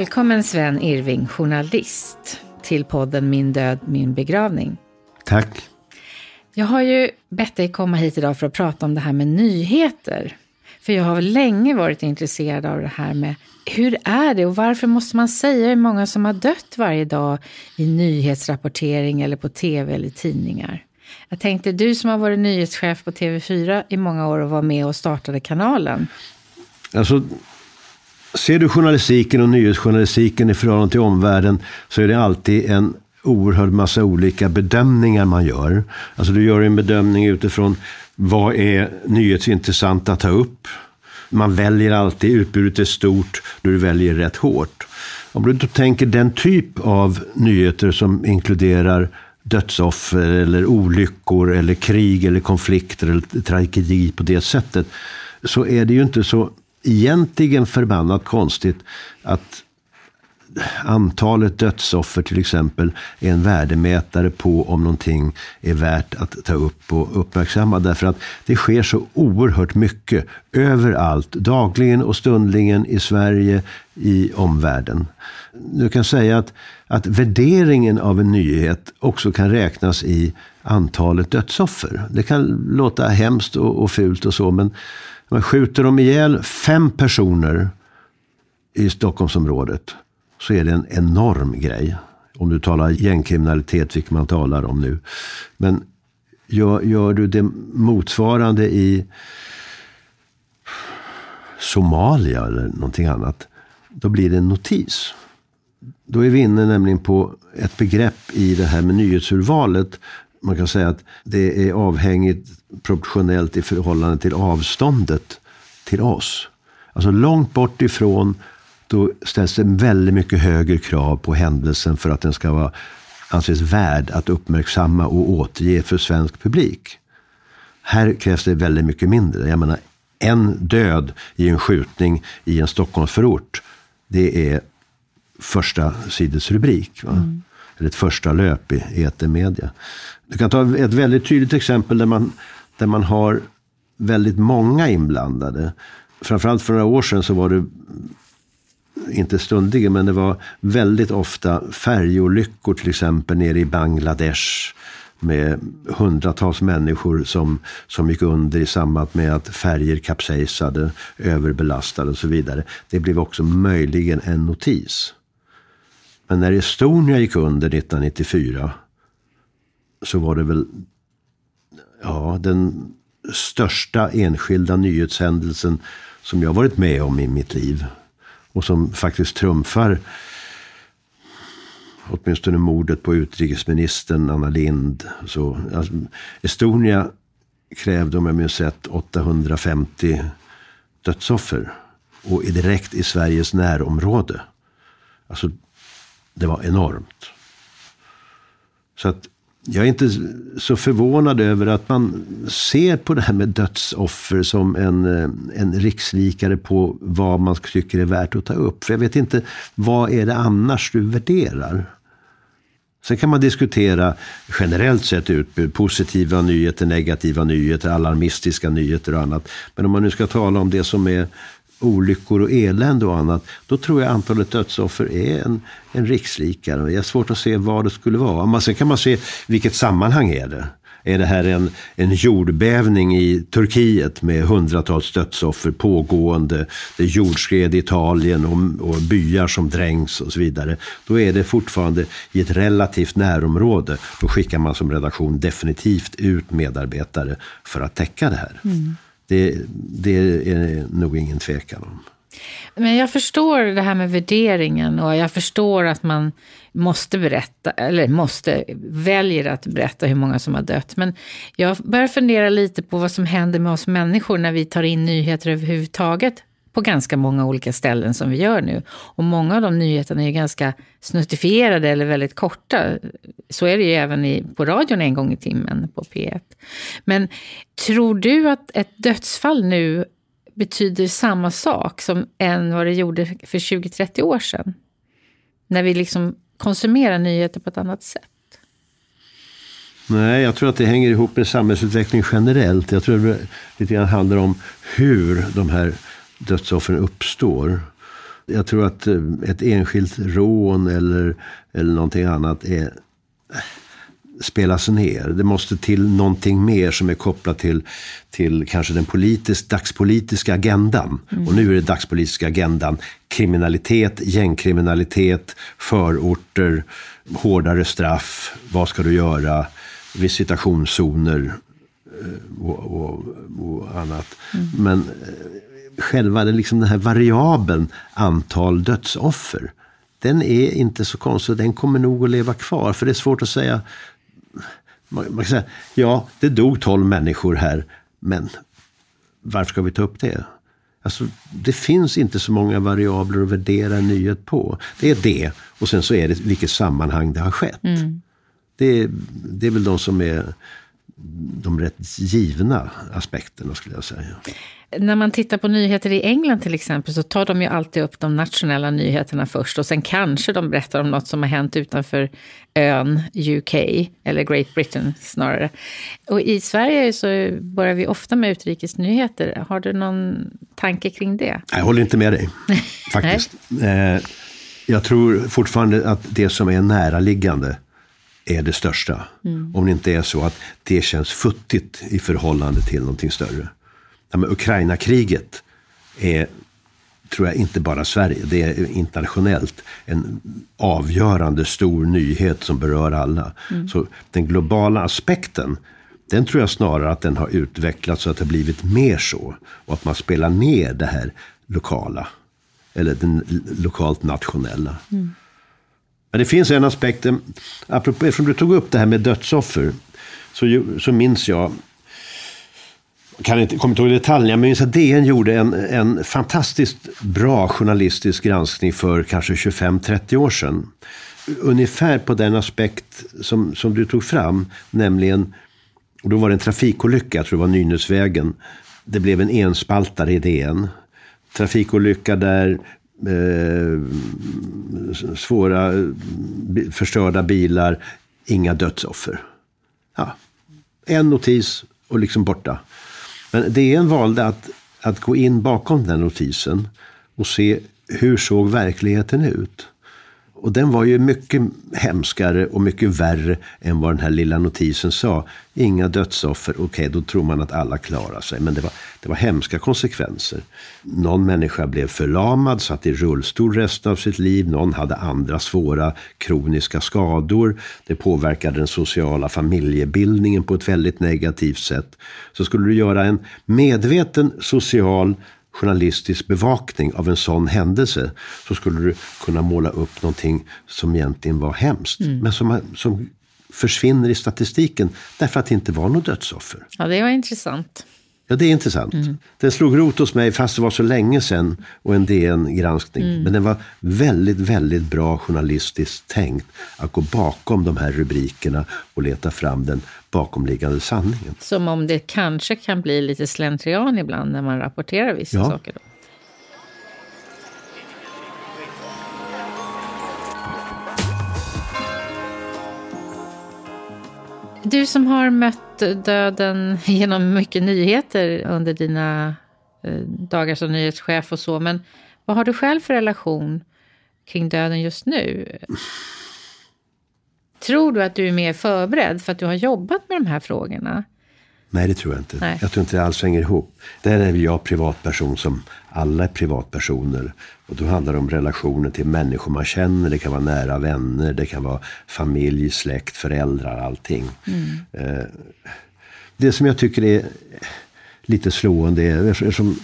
Välkommen Sven Irving, journalist, till podden Min död, min begravning. Tack. Jag har ju bett dig komma hit idag för att prata om det här med nyheter. För jag har länge varit intresserad av det här med hur är det och varför måste man säga hur många som har dött varje dag i nyhetsrapportering eller på tv eller tidningar? Jag tänkte, du som har varit nyhetschef på TV4 i många år och var med och startade kanalen. Alltså, ser du journalistiken och nyhetsjournalistiken i förhållande till omvärlden så är det alltid en oerhörd massa olika bedömningar man gör. Alltså du gör en bedömning utifrån vad är nyhetsintressant att ta upp. Man väljer alltid, utbudet är stort, du väljer rätt hårt. Om du då tänker den typ av nyheter som inkluderar dödsoffer eller olyckor eller krig eller konflikter eller tragedi på det sättet. Så är det ju inte så egentligen förbannat konstigt att antalet dödsoffer till exempel är en värdemätare på om någonting är värt att ta upp och uppmärksamma. Därför att det sker så oerhört mycket överallt, dagligen och stundligen i Sverige, i omvärlden. Du kan säga att, att värderingen av en nyhet också kan räknas i antalet dödsoffer. Det kan låta hemskt och, och fult och så, men man skjuter de ihjäl fem personer i Stockholmsområdet så är det en enorm grej. Om du talar gängkriminalitet, vilket man talar om nu. Men gör, gör du det motsvarande i Somalia eller någonting annat, då blir det en notis. Då är vi inne nämligen på ett begrepp i det här med nyhetsurvalet. Man kan säga att det är avhängigt proportionellt i förhållande till avståndet till oss. Alltså långt bort ifrån då ställs det väldigt mycket högre krav på händelsen för att den ska vara, anses värd att uppmärksamma och återge för svensk publik. Här krävs det väldigt mycket mindre. Jag menar, en död i en skjutning i en Stockholmsförort, det är första sidesrubrik. Mm. Eller ett första löp i etermedia. Du kan ta ett väldigt tydligt exempel där man, där man har väldigt många inblandade. Framförallt för några år sedan så var det inte stundligen, men det var väldigt ofta färjolyckor till exempel nere i Bangladesh med hundratals människor som, som gick under i samband med att färger kapsejsade, överbelastade och så vidare. Det blev också möjligen en notis. Men när Estonia gick under 1994 så var det väl ja, den största enskilda nyhetshändelsen som jag varit med om i mitt liv och som faktiskt trumfar åtminstone mordet på utrikesministern Anna Lind. Så, alltså, Estonia krävde, om jag minns rätt, 850 dödsoffer. Och direkt i Sveriges närområde. Alltså, det var enormt. Så att jag är inte så förvånad över att man ser på det här med dödsoffer som en, eh, en rikslikare på vad man tycker är värt att ta upp. För jag vet inte, vad är det annars du värderar? Sen kan man diskutera generellt sett utbud, positiva nyheter, negativa nyheter, alarmistiska nyheter och annat. Men om man nu ska tala om det som är olyckor och elände och annat, då tror jag antalet dödsoffer är en, en rikslikare. Det är svårt att se vad det skulle vara. Men sen kan man se vilket sammanhang är det. Är det här en, en jordbävning i Turkiet med hundratals dödsoffer pågående? Det är jordskred i Italien och, och byar som dränks och så vidare. Då är det fortfarande i ett relativt närområde. Då skickar man som redaktion definitivt ut medarbetare för att täcka det här. Mm. Det, det är nog ingen tvekan om. Men jag förstår det här med värderingen och jag förstår att man måste berätta, eller måste, väljer att berätta hur många som har dött. Men jag börjar fundera lite på vad som händer med oss människor när vi tar in nyheter överhuvudtaget på ganska många olika ställen som vi gör nu. Och många av de nyheterna är ganska snuttifierade eller väldigt korta. Så är det ju även i, på radion en gång i timmen på P1. Men tror du att ett dödsfall nu betyder samma sak som än vad det gjorde för 20-30 år sedan? När vi liksom konsumerar nyheter på ett annat sätt. Nej, jag tror att det hänger ihop med samhällsutveckling generellt. Jag tror att det lite grann handlar om hur de här dödsoffren uppstår. Jag tror att eh, ett enskilt rån eller, eller någonting annat är, spelas ner. Det måste till någonting mer som är kopplat till, till kanske den politisk, dagspolitiska agendan. Mm. Och nu är det dagspolitiska agendan kriminalitet, gängkriminalitet, förorter, hårdare straff, vad ska du göra, visitationszoner eh, och, och, och annat. Mm. Men eh, själva den, liksom den här variabeln antal dödsoffer, den är inte så konstig. Den kommer nog att leva kvar. För det är svårt att säga. Man, man kan säga, ja, det dog tolv människor här. Men varför ska vi ta upp det? Alltså, det finns inte så många variabler att värdera en nyhet på. Det är det och sen så är det vilket sammanhang det har skett. Mm. Det, det är väl de som är de rätt givna aspekterna skulle jag säga. När man tittar på nyheter i England till exempel så tar de ju alltid upp de nationella nyheterna först och sen kanske de berättar om något som har hänt utanför ön UK, eller Great Britain snarare. Och i Sverige så börjar vi ofta med utrikesnyheter. Har du någon tanke kring det? Jag håller inte med dig, faktiskt. Eh, jag tror fortfarande att det som är näraliggande är det största. Mm. Om det inte är så att det känns futtigt i förhållande till någonting större. Ja, Ukraina-kriget är, tror jag, inte bara Sverige. Det är internationellt en avgörande stor nyhet som berör alla. Mm. Så den globala aspekten, den tror jag snarare att den har utvecklats så att det har blivit mer så. Och att man spelar ner det här lokala. Eller den lokalt nationella. Mm. Men det finns en aspekt, eh, apropå, eftersom du tog upp det här med dödsoffer, så, så minns jag, kan inte, kommer inte ihåg detaljerna, men jag minns att DN gjorde en, en fantastiskt bra journalistisk granskning för kanske 25-30 år sedan. Ungefär på den aspekt som, som du tog fram, nämligen, och då var det en trafikolycka, jag tror det var Nynäsvägen. Det blev en enspaltare i DN. Trafikolycka där eh, svåra förstörda bilar, inga dödsoffer. Ja. En notis och liksom borta. Men DN valde att, att gå in bakom den notisen och se hur såg verkligheten ut. Och den var ju mycket hemskare och mycket värre än vad den här lilla notisen sa. Inga dödsoffer, okej okay, då tror man att alla klarar sig. Men det var, det var hemska konsekvenser. Någon människa blev förlamad, satt i rullstol resten av sitt liv. Någon hade andra svåra kroniska skador. Det påverkade den sociala familjebildningen på ett väldigt negativt sätt. Så skulle du göra en medveten social journalistisk bevakning av en sån händelse så skulle du kunna måla upp någonting som egentligen var hemskt. Mm. Men som, som försvinner i statistiken därför att det inte var något dödsoffer. Ja, det var intressant. Ja, det är intressant. Mm. Den slog rot hos mig fast det var så länge sedan och en DN-granskning. Mm. Men den var väldigt, väldigt bra journalistiskt tänkt att gå bakom de här rubrikerna och leta fram den bakomliggande sanningen. Som om det kanske kan bli lite slentrian ibland när man rapporterar vissa ja. saker. Då. Du som har mött döden genom mycket nyheter under dina eh, dagar som nyhetschef och så, men vad har du själv för relation kring döden just nu? Tror du att du är mer förberedd för att du har jobbat med de här frågorna? Nej, det tror jag inte. Nej. Jag tror inte det alls hänger ihop. Där är jag privatperson som alla är privatpersoner. Och då handlar det om relationer till människor man känner. Det kan vara nära vänner, det kan vara familj, släkt, föräldrar, allting. Mm. Det som jag tycker är lite slående är, eftersom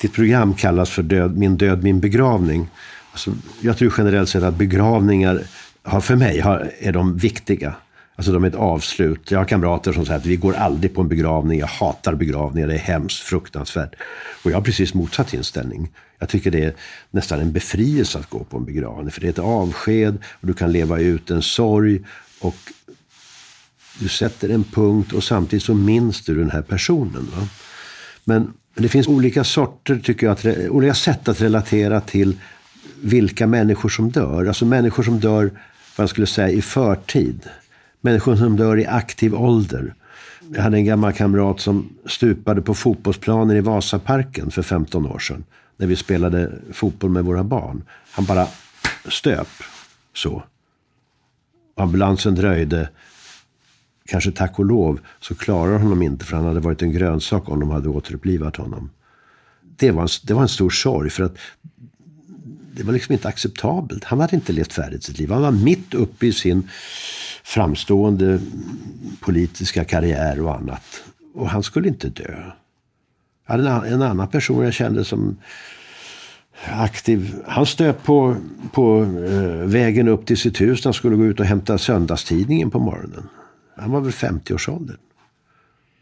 ditt program kallas för död, Min död, min begravning. Alltså, jag tror generellt sett att begravningar har, för mig har, är de viktiga. Alltså de är ett avslut. Jag har kamrater som säger att vi går aldrig på en begravning. Jag hatar begravningar. Det är hemskt, fruktansvärt. Och jag har precis motsatt inställning. Jag tycker det är nästan en befrielse att gå på en begravning. För det är ett avsked och du kan leva ut en sorg. Och du sätter en punkt och samtidigt så minns du den här personen. Va? Men det finns olika sorter, tycker jag, att, olika sätt att relatera till vilka människor som dör. Alltså människor som dör, vad jag skulle säga, i förtid. Människor som dör i aktiv ålder. Jag hade en gammal kamrat som stupade på fotbollsplanen i Vasaparken för 15 år sedan. När vi spelade fotboll med våra barn. Han bara stöp så. Ambulansen dröjde. Kanske tack och lov så klarar honom inte för han hade varit en grönsak om de hade återupplivat honom. Det var en, det var en stor sorg för att det var liksom inte acceptabelt. Han hade inte levt färdigt sitt liv. Han var mitt uppe i sin framstående politiska karriär och annat. Och han skulle inte dö. Jag hade en, en annan person jag kände som aktiv. Han stöp på, på eh, vägen upp till sitt hus när han skulle gå ut och hämta söndagstidningen på morgonen. Han var väl 50-årsåldern.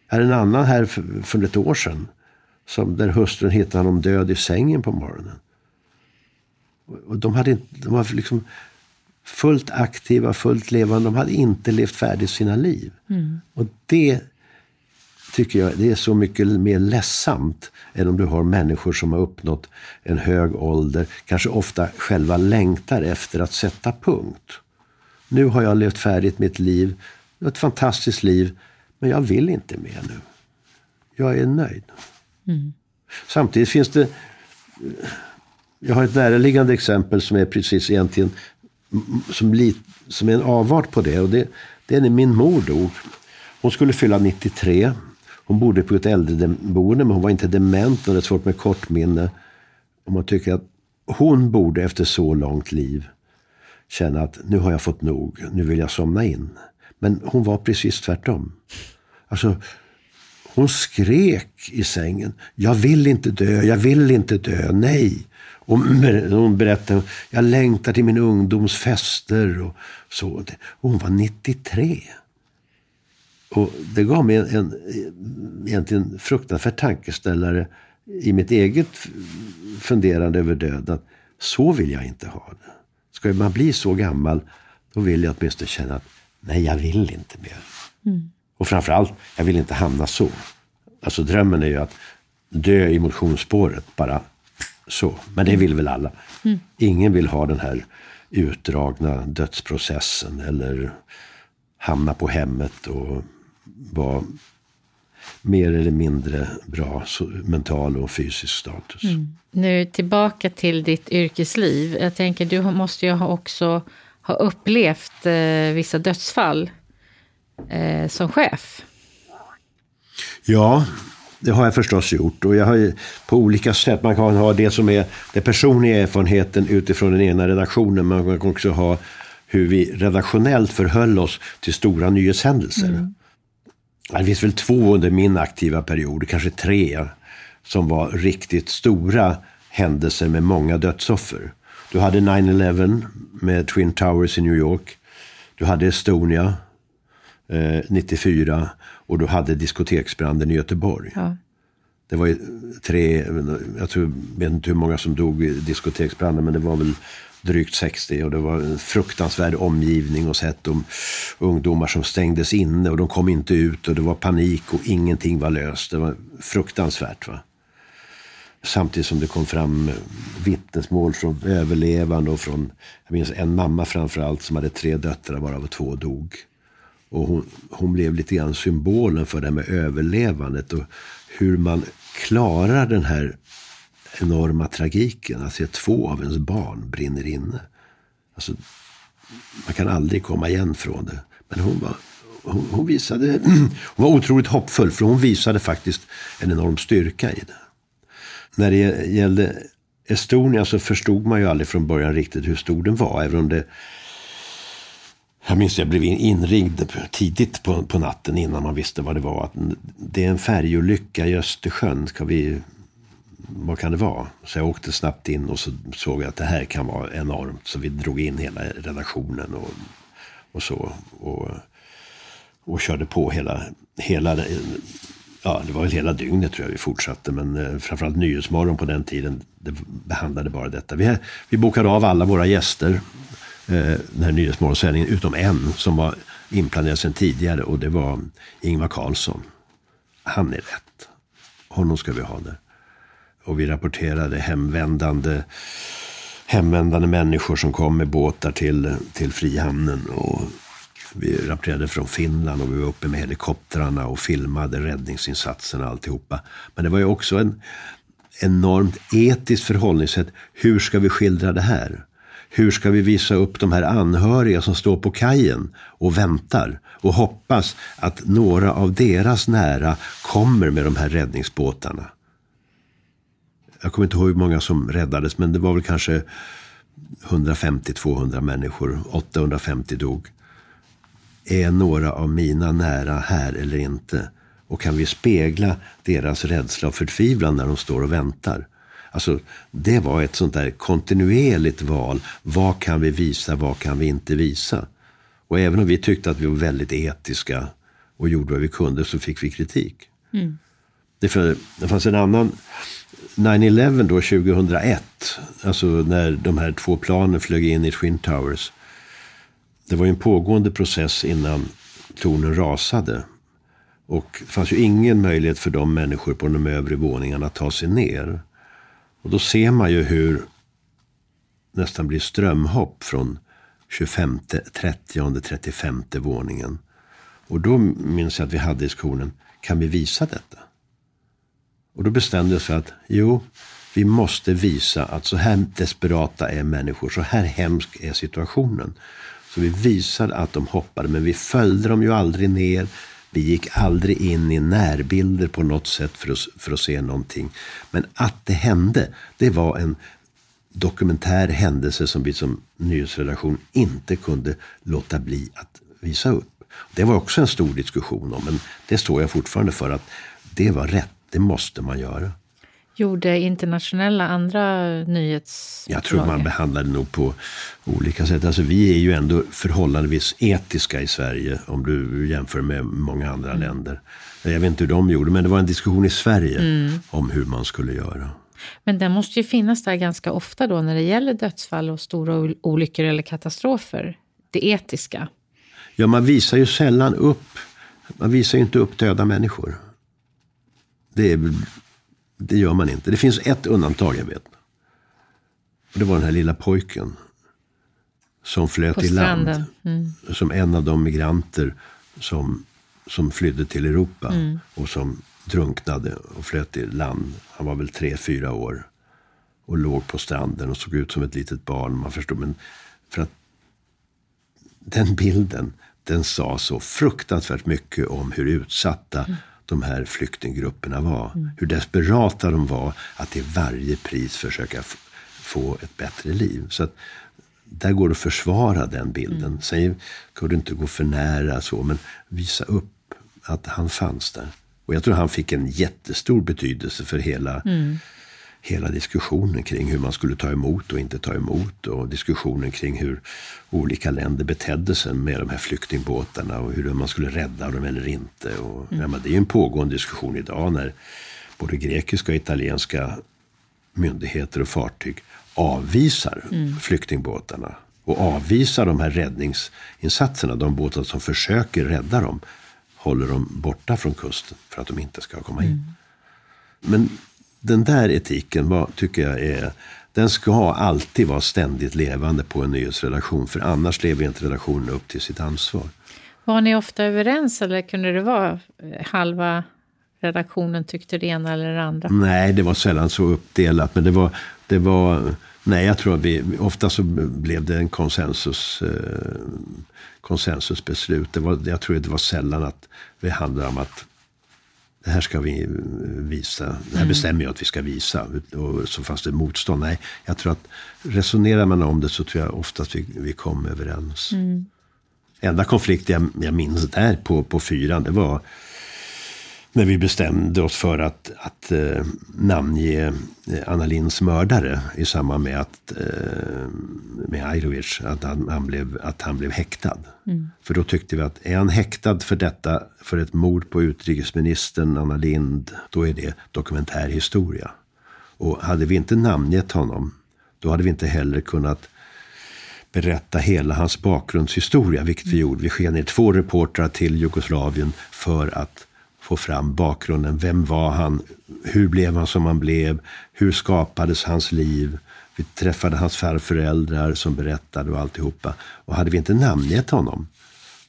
Jag hade en annan här för, för ett år sedan. Som, där hustrun hittade honom död i sängen på morgonen. Och de, hade inte, de var liksom fullt aktiva, fullt levande. De hade inte levt färdigt sina liv. Mm. Och det tycker jag det är så mycket mer ledsamt än om du har människor som har uppnått en hög ålder, kanske ofta själva längtar efter att sätta punkt. Nu har jag levt färdigt mitt liv, ett fantastiskt liv, men jag vill inte mer nu. Jag är nöjd. Mm. Samtidigt finns det jag har ett näraliggande exempel som är precis egentligen som, lit, som är en avart på det. Och det, det är när min mor dog. Hon skulle fylla 93. Hon bodde på ett äldreboende men hon var inte dement och hade svårt med kortminne. Och man tycker att hon borde efter så långt liv känna att nu har jag fått nog, nu vill jag somna in. Men hon var precis tvärtom. Alltså, hon skrek i sängen. Jag vill inte dö, jag vill inte dö, nej. Och hon berättade, jag längtar till min ungdoms fester och så. Och hon var 93. Och det gav mig en, en egentligen fruktansvärd tankeställare i mitt eget funderande över döden. Så vill jag inte ha det. Ska man bli så gammal, då vill jag åtminstone känna att nej, jag vill inte mer. Mm. Och framförallt, jag vill inte hamna så. Alltså drömmen är ju att dö i motionsspåret, bara så. Men det vill väl alla. Mm. Ingen vill ha den här utdragna dödsprocessen eller hamna på hemmet och vara mer eller mindre bra mental och fysisk status. Mm. Nu tillbaka till ditt yrkesliv. Jag tänker, du måste ju också ha upplevt eh, vissa dödsfall eh, som chef. Ja, det har jag förstås gjort. Och jag har på olika sätt, man kan ha det som är den personliga erfarenheten utifrån den ena redaktionen. Men man kan också ha hur vi redaktionellt förhöll oss till stora nyhetshändelser. Mm. Det finns väl två under min aktiva period, kanske tre, som var riktigt stora händelser med många dödsoffer. Du hade 9-11 med Twin Towers i New York. Du hade Estonia eh, 94 och du hade diskoteksbranden i Göteborg. Ja. Det var ju tre, jag tror, vet inte hur många som dog i diskoteksbranden, men det var väl drygt 60 och det var en fruktansvärd omgivning och sett om ungdomar som stängdes inne och de kom inte ut och det var panik och ingenting var löst. Det var fruktansvärt. Va? Samtidigt som det kom fram vittnesmål från överlevande och från, jag minns en mamma framförallt som hade tre döttrar varav två dog. Och hon, hon blev lite grann symbolen för det här med överlevandet och hur man klarar den här enorma tragiken. Att se två av ens barn brinner inne. Alltså, man kan aldrig komma igen från det. Men hon var, hon, hon, visade, hon var otroligt hoppfull för hon visade faktiskt en enorm styrka i det. När det gällde Estonia så förstod man ju aldrig från början riktigt hur stor den var. Även om det jag minns att jag blev inringd tidigt på, på natten innan man visste vad det var. Att det är en färjolycka i Östersjön. Ska vi vad kan det vara? Så jag åkte snabbt in och så såg jag att det här kan vara enormt. Så vi drog in hela redaktionen och, och så. Och, och körde på hela, hela ja, det var väl hela dygnet tror jag vi fortsatte. Men eh, framförallt Nyhetsmorgon på den tiden det behandlade bara detta. Vi, vi bokade av alla våra gäster Eh, den här Nyhetsmorgonsändningen utom en som var inplanerad sedan tidigare och det var Ingvar Carlsson. Han är rätt. Honom ska vi ha där. Och vi rapporterade hemvändande, hemvändande människor som kom med båtar till, till Frihamnen. Och vi rapporterade från Finland och vi var uppe med helikoptrarna och filmade räddningsinsatserna och alltihopa. Men det var ju också en enormt etiskt förhållningssätt. Hur ska vi skildra det här? Hur ska vi visa upp de här anhöriga som står på kajen och väntar och hoppas att några av deras nära kommer med de här räddningsbåtarna? Jag kommer inte ihåg hur många som räddades, men det var väl kanske 150-200 människor. 850 dog. Är några av mina nära här eller inte? Och kan vi spegla deras rädsla och förtvivlan när de står och väntar? Alltså, det var ett sånt där kontinuerligt val. Vad kan vi visa, vad kan vi inte visa? Och även om vi tyckte att vi var väldigt etiska och gjorde vad vi kunde så fick vi kritik. Mm. Det, för, det fanns en annan 9-11 då 2001, alltså när de här två planen flög in i Twin Towers. Det var ju en pågående process innan tornen rasade. Och det fanns ju ingen möjlighet för de människor på de övre våningarna att ta sig ner. Och då ser man ju hur nästan blir strömhopp från 25, 30, 35 våningen. Och då minns jag att vi hade diskussionen, kan vi visa detta? Och då bestämde jag för att, jo, vi måste visa att så här desperata är människor, så här hemsk är situationen. Så vi visade att de hoppade, men vi följde dem ju aldrig ner. Vi gick aldrig in i närbilder på något sätt för att, för att se någonting. Men att det hände, det var en dokumentär händelse som vi som nyhetsredaktion inte kunde låta bli att visa upp. Det var också en stor diskussion om, men det står jag fortfarande för att det var rätt. Det måste man göra. Gjorde internationella andra nyhets... Jag tror man behandlade det nog på olika sätt. Alltså vi är ju ändå förhållandevis etiska i Sverige om du jämför med många andra mm. länder. Jag vet inte hur de gjorde, men det var en diskussion i Sverige mm. om hur man skulle göra. Men den måste ju finnas där ganska ofta då när det gäller dödsfall och stora olyckor eller katastrofer. Det etiska. Ja, man visar ju sällan upp, man visar ju inte upp döda människor. Det, är, det gör man inte. Det finns ett undantag jag vet. Och det var den här lilla pojken. Som flöt i land. Mm. Som en av de migranter som, som flydde till Europa. Mm. Och som drunknade och flöt i land. Han var väl tre, fyra år. Och låg på stranden och såg ut som ett litet barn. Man förstår, men för att den bilden, den sa så fruktansvärt mycket om hur utsatta mm. De här flyktinggrupperna var. Mm. Hur desperata de var att till varje pris försöka få ett bättre liv. Så att, där går det att försvara den bilden. Mm. Sen kan du inte gå för nära så, men visa upp att han fanns där. Och jag tror han fick en jättestor betydelse för hela, mm. Hela diskussionen kring hur man skulle ta emot och inte ta emot. Och diskussionen kring hur olika länder betedde sig med de här flyktingbåtarna och hur man skulle rädda dem eller inte. Och, mm. ja, det är en pågående diskussion idag när både grekiska och italienska myndigheter och fartyg avvisar mm. flyktingbåtarna och avvisar de här räddningsinsatserna, de båtar som försöker rädda dem håller dem borta från kusten för att de inte ska komma in. Mm. Men den där etiken vad, tycker jag är den ska alltid vara ständigt levande på en nyhetsredaktion. För annars lever inte redaktionen upp till sitt ansvar. Var ni ofta överens eller kunde det vara eh, halva redaktionen tyckte det ena eller det andra? Nej, det var sällan så uppdelat. Men det var, det var nej, jag tror att vi, ofta så blev det en konsensus, eh, konsensusbeslut. Det var, jag tror att det var sällan att det handlade om att det här ska vi visa. Det här mm. bestämmer jag att vi ska visa. Och så fanns det motstånd. Nej, jag tror att resonerar man om det så tror jag oftast vi, vi kom överens. Mm. Enda konflikt jag, jag minns där på, på fyran, det var när vi bestämde oss för att, att eh, namnge eh, Anna Linds mördare i samband med att eh, med Ajrovic, att han, han, blev, att han blev häktad. Mm. För då tyckte vi att är han häktad för detta, för ett mord på utrikesministern Anna Lind, då är det dokumentär historia. Och hade vi inte namngett honom, då hade vi inte heller kunnat berätta hela hans bakgrundshistoria, vilket vi gjorde. Vi skickade ner två reportrar till Jugoslavien för att få fram bakgrunden. Vem var han? Hur blev han som han blev? Hur skapades hans liv? Vi träffade hans farföräldrar som berättade och alltihopa. Och hade vi inte namngett honom,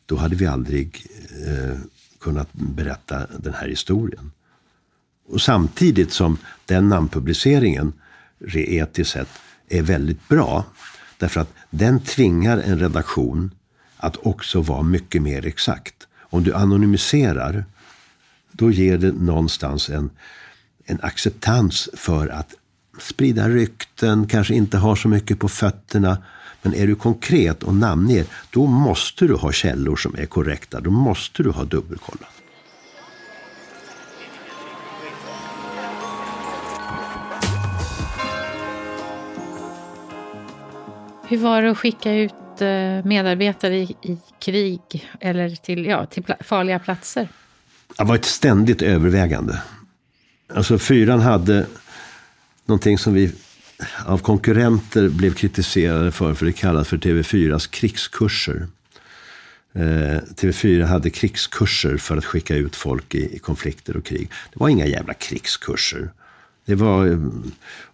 då hade vi aldrig eh, kunnat berätta den här historien. Och samtidigt som den namnpubliceringen etiskt sett är väldigt bra. Därför att den tvingar en redaktion att också vara mycket mer exakt. Om du anonymiserar då ger det någonstans en, en acceptans för att sprida rykten, kanske inte ha så mycket på fötterna. Men är du konkret och namnger, då måste du ha källor som är korrekta. Då måste du ha dubbelkollat. Hur var det att skicka ut eh, medarbetare i, i krig eller till, ja, till farliga platser? Det var ett ständigt övervägande. Alltså fyran hade någonting som vi av konkurrenter blev kritiserade för, för det kallas för TV4s krigskurser. Eh, TV4 hade krigskurser för att skicka ut folk i, i, konflikter och krig. Det var inga jävla krigskurser. Det var, eh,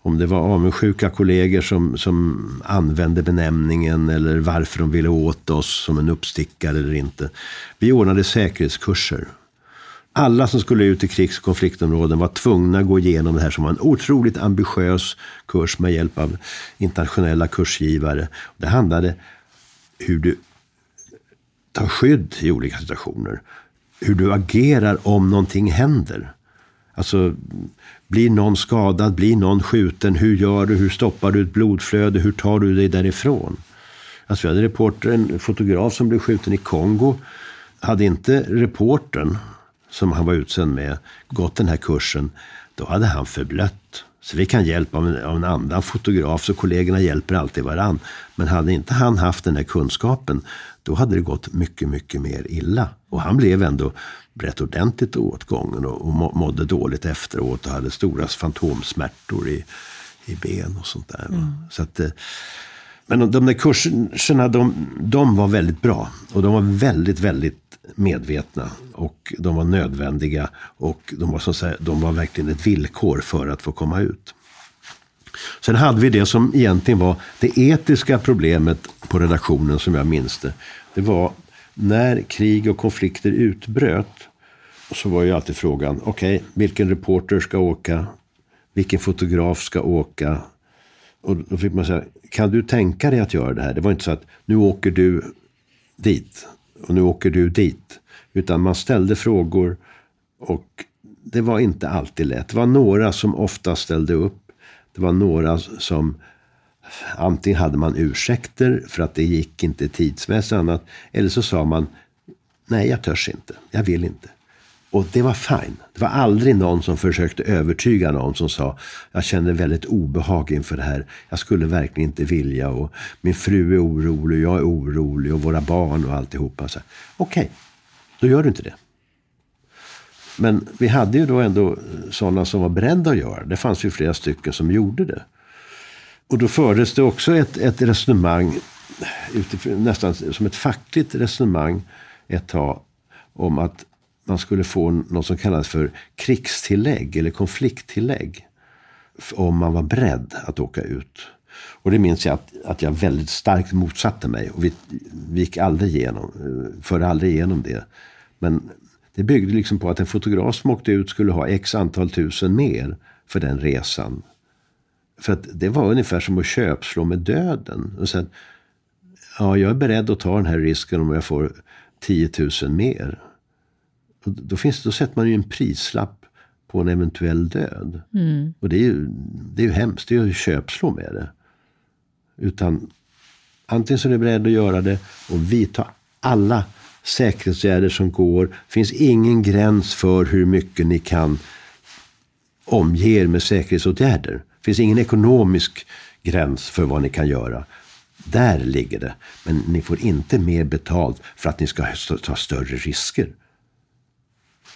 om det var avundsjuka kollegor som, som använde benämningen eller varför de ville åt oss som en uppstickare eller inte. Vi ordnade säkerhetskurser alla som skulle ut i krigs och konfliktområden var tvungna att gå igenom det här som var en otroligt ambitiös kurs med hjälp av internationella kursgivare. Det handlade hur du tar skydd i olika situationer. Hur du agerar om någonting händer. Alltså, blir någon skadad? Blir någon skjuten? Hur gör du? Hur stoppar du ett blodflöde? Hur tar du dig därifrån? Alltså, vi hade reporter, en fotograf som blev skjuten i Kongo. Hade inte reportern som han var utsänd med gått den här kursen, då hade han förblött. Så vi kan hjälpa av en, av en annan fotograf, så kollegorna hjälper alltid varann. Men hade inte han haft den här kunskapen, då hade det gått mycket, mycket mer illa. Och han blev ändå rätt ordentligt åtgången och, och mådde dåligt efteråt och hade stora fantomsmärtor i, i ben och sånt där. Mm. Så att, eh, men de där kurserna, de, de var väldigt bra. Och de var väldigt, väldigt medvetna och de var nödvändiga och de var, så att säga, de var verkligen ett villkor för att få komma ut. Sen hade vi det som egentligen var det etiska problemet på redaktionen som jag minns det. Det var när krig och konflikter utbröt så var ju alltid frågan, okej, okay, vilken reporter ska åka? Vilken fotograf ska åka? Och då fick man säga, kan du tänka dig att göra det här? Det var inte så att nu åker du dit och nu åker du dit. Utan man ställde frågor och det var inte alltid lätt. Det var några som ofta ställde upp. Det var några som antingen hade man ursäkter för att det gick inte tidsmässigt annat. Eller så sa man nej, jag törs inte. Jag vill inte. Och det var fine. Det var aldrig någon som försökte övertyga någon som sa jag känner väldigt obehag inför det här. Jag skulle verkligen inte vilja och min fru är orolig, jag är orolig och våra barn och alltihopa. Okej, okay, då gör du inte det. Men vi hade ju då ändå eh, sådana som var beredda att göra det. Det fanns ju flera stycken som gjorde det. Och då fördes det också ett, ett resonemang, utifrån, nästan som ett fackligt resonemang ett tag, om att man skulle få något som kallas för krigstillägg eller konflikttillägg. Om man var beredd att åka ut. Och det minns jag att, att jag väldigt starkt motsatte mig. Och vi, vi gick aldrig igenom, eh, förde aldrig igenom det. Men det byggde liksom på att en fotograf som åkte ut skulle ha x antal tusen mer för den resan. För att det var ungefär som att köpslå med döden. Och sen, ja, jag är beredd att ta den här risken om jag får 10 000 mer då, finns, då sätter man ju en prislapp på en eventuell död. Mm. Och det är, ju, det är ju hemskt, det är ju köpslå med det. Utan antingen så är du beredd att göra det och vidta alla säkerhetsåtgärder som går. Det finns ingen gräns för hur mycket ni kan omge er med säkerhetsåtgärder. Det finns ingen ekonomisk gräns för vad ni kan göra. Där ligger det. Men ni får inte mer betalt för att ni ska ta större risker.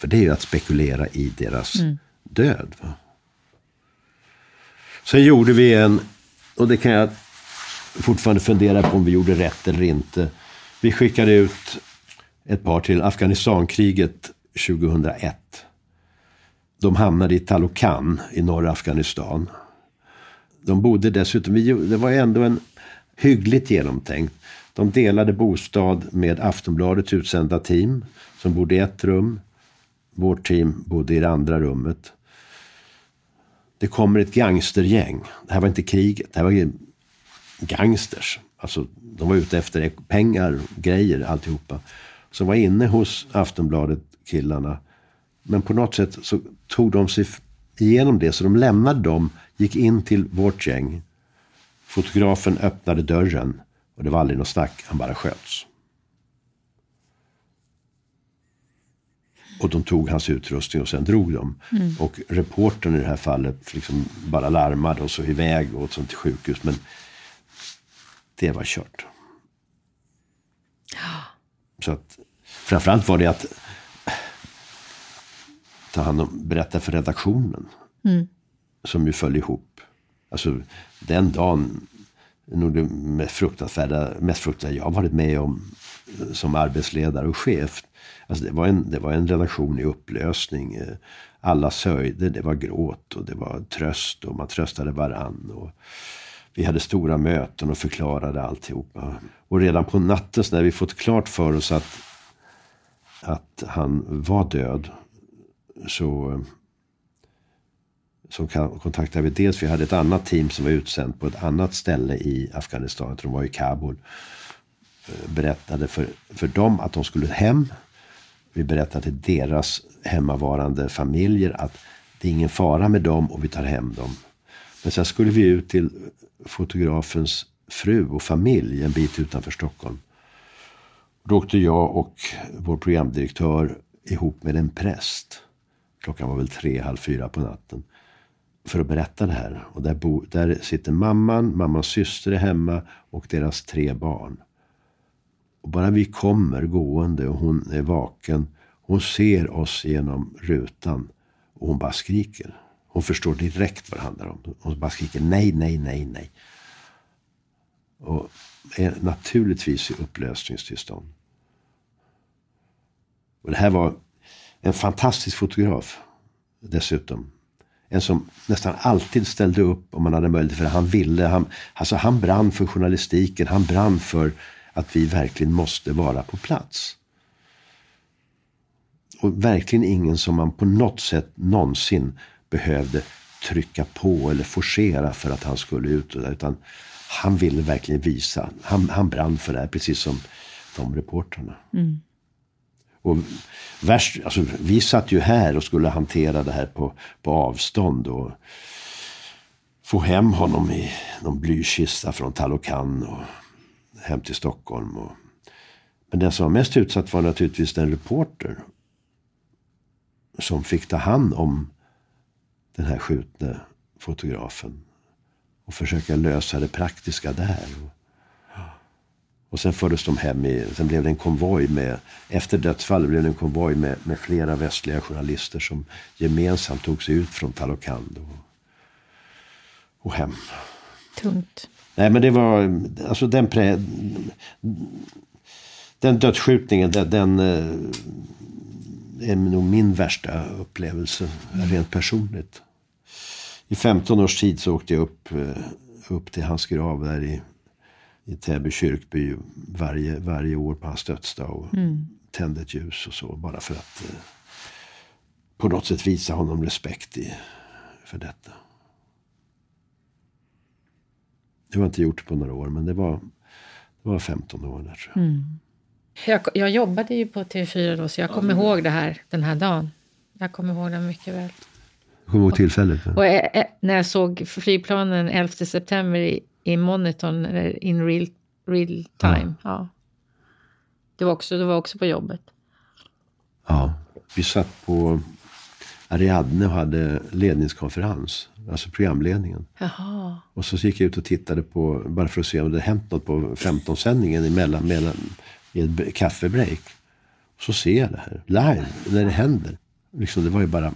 För det är ju att spekulera i deras mm. död. Va? Sen gjorde vi en, och det kan jag fortfarande fundera på om vi gjorde rätt eller inte. Vi skickade ut ett par till Afghanistankriget 2001. De hamnade i Talokan i norra Afghanistan. De bodde dessutom, det var ändå en hyggligt genomtänkt. De delade bostad med Aftonbladets utsända team som bodde i ett rum. Vårt team bodde i det andra rummet. Det kommer ett gangstergäng. Det här var inte kriget, det här var gangsters. Alltså, de var ute efter pengar, grejer, alltihopa. Som var inne hos Aftonbladet-killarna. Men på något sätt så tog de sig igenom det. Så de lämnade dem, gick in till vårt gäng. Fotografen öppnade dörren. Och det var aldrig något snack, han bara sköts. Och de tog hans utrustning och sen drog de. Mm. Och reportern i det här fallet liksom bara larmade och så iväg och sånt till sjukhus. Men det var kört. Så att framförallt var det att ta hand om, berätta för redaktionen. Mm. Som ju föll ihop. Alltså den dagen, nog det mest fruktansvärda, mest fruktansvärda jag varit med om som arbetsledare och chef. Alltså det, var en, det var en relation i upplösning. Eh, alla sörjde, det var gråt och det var tröst och man tröstade varann. Och vi hade stora möten och förklarade alltihopa. Och redan på natten när vi fått klart för oss att, att han var död. Så, så kontaktade vi dels, vi hade ett annat team som var utsänt på ett annat ställe i Afghanistan. De var i Kabul. Eh, berättade för, för dem att de skulle hem. Vi berättar till deras hemmavarande familjer att det är ingen fara med dem och vi tar hem dem. Men sen skulle vi ut till fotografens fru och familj en bit utanför Stockholm. Då åkte jag och vår programdirektör ihop med en präst. Klockan var väl tre, halv fyra på natten. För att berätta det här. Och där, bo, där sitter mamman, mammans syster är hemma och deras tre barn. Och bara vi kommer gående och hon är vaken. Hon ser oss genom rutan. Och hon bara skriker. Hon förstår direkt vad det handlar om. Hon bara skriker nej, nej, nej, nej. Och är naturligtvis i upplösningstillstånd. Och det här var en fantastisk fotograf dessutom. En som nästan alltid ställde upp om man hade möjlighet. För han ville. Han, alltså han brann för journalistiken. Han brann för att vi verkligen måste vara på plats. Och verkligen ingen som man på något sätt någonsin behövde trycka på eller forcera för att han skulle ut. Utan han ville verkligen visa. Han, han brann för det här, precis som de reportrarna. Mm. Och värst, alltså, vi satt ju här och skulle hantera det här på, på avstånd. Och få hem honom i någon blykista från Talokan och hem till Stockholm. Och, men den som var mest utsatt var naturligtvis den reporter. Som fick ta hand om den här skjutne fotografen. Och försöka lösa det praktiska där. Och sen fördes de hem i, sen blev det en konvoj med, efter dödsfallet blev det en konvoj med, med flera västliga journalister som gemensamt tog sig ut från Talokand och, och hem. Tungt. Nej men det var, alltså den prä, den dödsskjutningen, den, den eh, är nog min värsta upplevelse rent personligt. I 15 års tid så åkte jag upp, eh, upp till hans grav där i, i Täby kyrkby varje, varje år på hans dödsdag. Och mm. tände ett ljus och så. Bara för att eh, på något sätt visa honom respekt i, för detta. Det var inte gjort på några år, men det var, det var 15 år där tror jag. Mm. Jag, jag jobbade ju på TV4 då, så jag kommer ihåg det här, den här dagen. Jag kommer ihåg den mycket väl. Jag kommer ihåg tillfället. Ja. Och, äh, när jag såg flygplanen 11 september i, i monitorn, in real, real time. Ja. ja. Det var också, det var också på jobbet? Ja, vi satt på Ariadne och hade ledningskonferens. Alltså programledningen. Jaha. Och så gick jag ut och tittade på, bara för att se om det hänt något på 15-sändningen emellan, mellan, i ett kaffebreak. Så ser jag det här, live, när det händer. Liksom, det var ju bara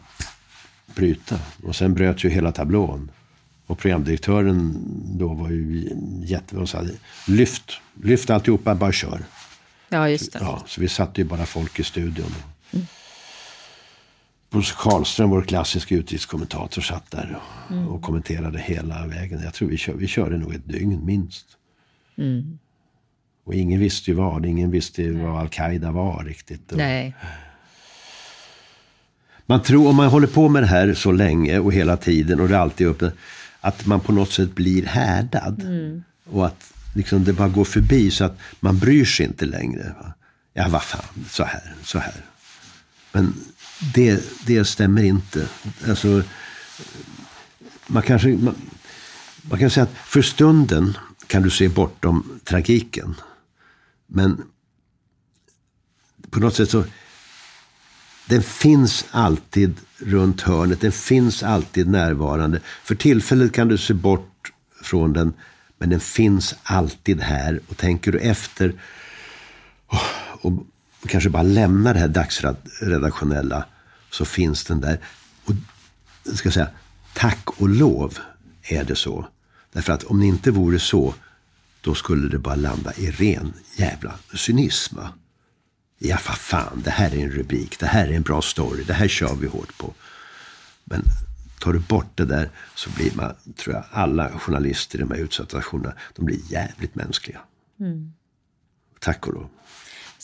bryta. Och sen bröt ju hela tablån. Och programdirektören då var ju jätte... Och sa, lyft, lyft alltihopa, bara kör. Ja, just det. Ja, så vi satte ju bara folk i studion. Mm. Bosse Karlström, vår klassiska utrikeskommentator, satt där och, mm. och, kommenterade hela vägen. Jag tror vi, kör, vi körde nog ett dygn minst. Mm. Och ingen visste ju vad. Ingen visste ju vad Al-Qaida var riktigt. Nej. Man tror, om man håller på med det här så länge och hela tiden och det är alltid uppe, att man på något sätt blir härdad. Mm. Och att liksom det bara går förbi så att man bryr sig inte längre. Va? Ja, vad fan, så här, så här. Men det, det stämmer inte. Alltså, man, kanske, man, man kan säga att för stunden kan du se bortom tragiken. Men på något sätt så den finns alltid runt hörnet. Den finns alltid närvarande. För tillfället kan du se bort från den. Men den finns alltid här. Och tänker du efter och, och kanske bara lämnar det här dagsredaktionella så finns den där. Och jag ska säga, tack och lov är det så. Därför att om det inte vore så, då skulle det bara landa i ren jävla cynism. Ja, vad fan, det här är en rubrik, det här är en bra story, det här kör vi hårt på. Men tar du bort det där så blir man, tror jag, alla journalister i de här utsatta situationerna, de blir jävligt mänskliga. Mm. Tack och lov.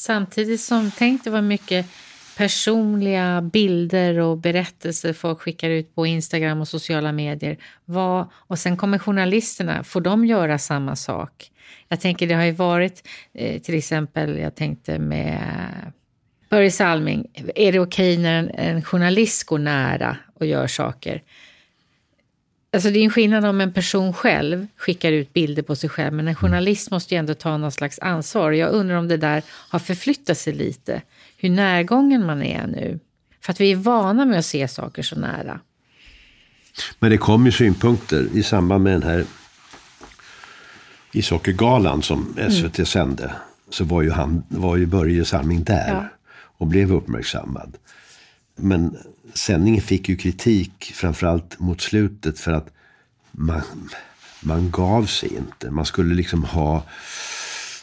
Samtidigt som, tänk det var mycket personliga bilder och berättelser folk skickar ut på Instagram och sociala medier. Vad, och sen kommer journalisterna, får de göra samma sak? Jag tänker det har ju varit eh, till exempel, jag tänkte med Börje Salming, är det okej okay när en, en, journalist går nära och gör saker? Alltså det är en skillnad om en person själv skickar ut bilder på sig själv, men en journalist måste ju ändå ta någon slags ansvar. Jag undrar om det där har förflyttat sig lite, hur närgången man är nu. För att vi är vana med att se saker så nära. Men det kom ju synpunkter i samband med den här ishockeygalan som SVT mm. sände. Så var ju, han, var ju Börje Salming där ja. och blev uppmärksammad. Men sändningen fick ju kritik, framförallt mot slutet, för att man, man gav sig inte. Man skulle liksom ha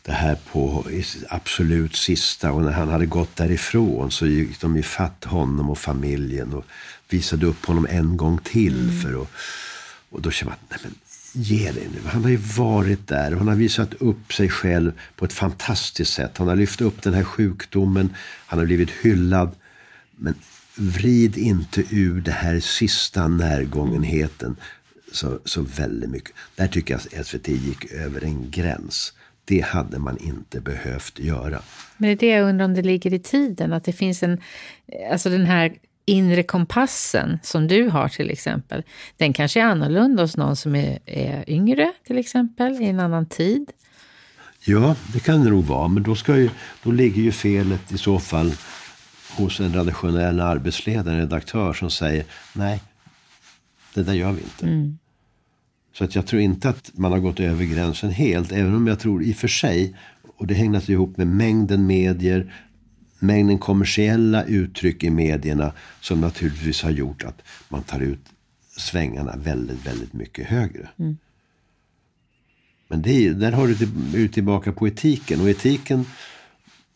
det här på absolut sista. Och när han hade gått därifrån så gick de ifatt honom och familjen och visade upp honom en gång till. Mm. för att, Och då känner man, nej men ge dig nu. Han har ju varit där och han har visat upp sig själv på ett fantastiskt sätt. Han har lyft upp den här sjukdomen, han har blivit hyllad. Men vrid inte ur det här sista närgångenheten så, så väldigt mycket. Där tycker jag att SVT gick över en gräns. Det hade man inte behövt göra. Men det är det jag undrar om det ligger i tiden, att det finns en, alltså den här inre kompassen som du har till exempel, den kanske är annorlunda hos någon som är, är yngre till exempel, i en annan tid? Ja, det kan det nog vara, men då, ska ju, då ligger ju felet i så fall hos en redaktionell arbetsledare, en redaktör som säger nej, det där gör vi inte. Mm. Så att jag tror inte att man har gått över gränsen helt, även om jag tror i och för sig, och det hänger ihop med mängden medier, mängden kommersiella uttryck i medierna som naturligtvis har gjort att man tar ut svängarna väldigt, väldigt mycket högre. Mm. Men det, där har du tillbaka på etiken. Och etiken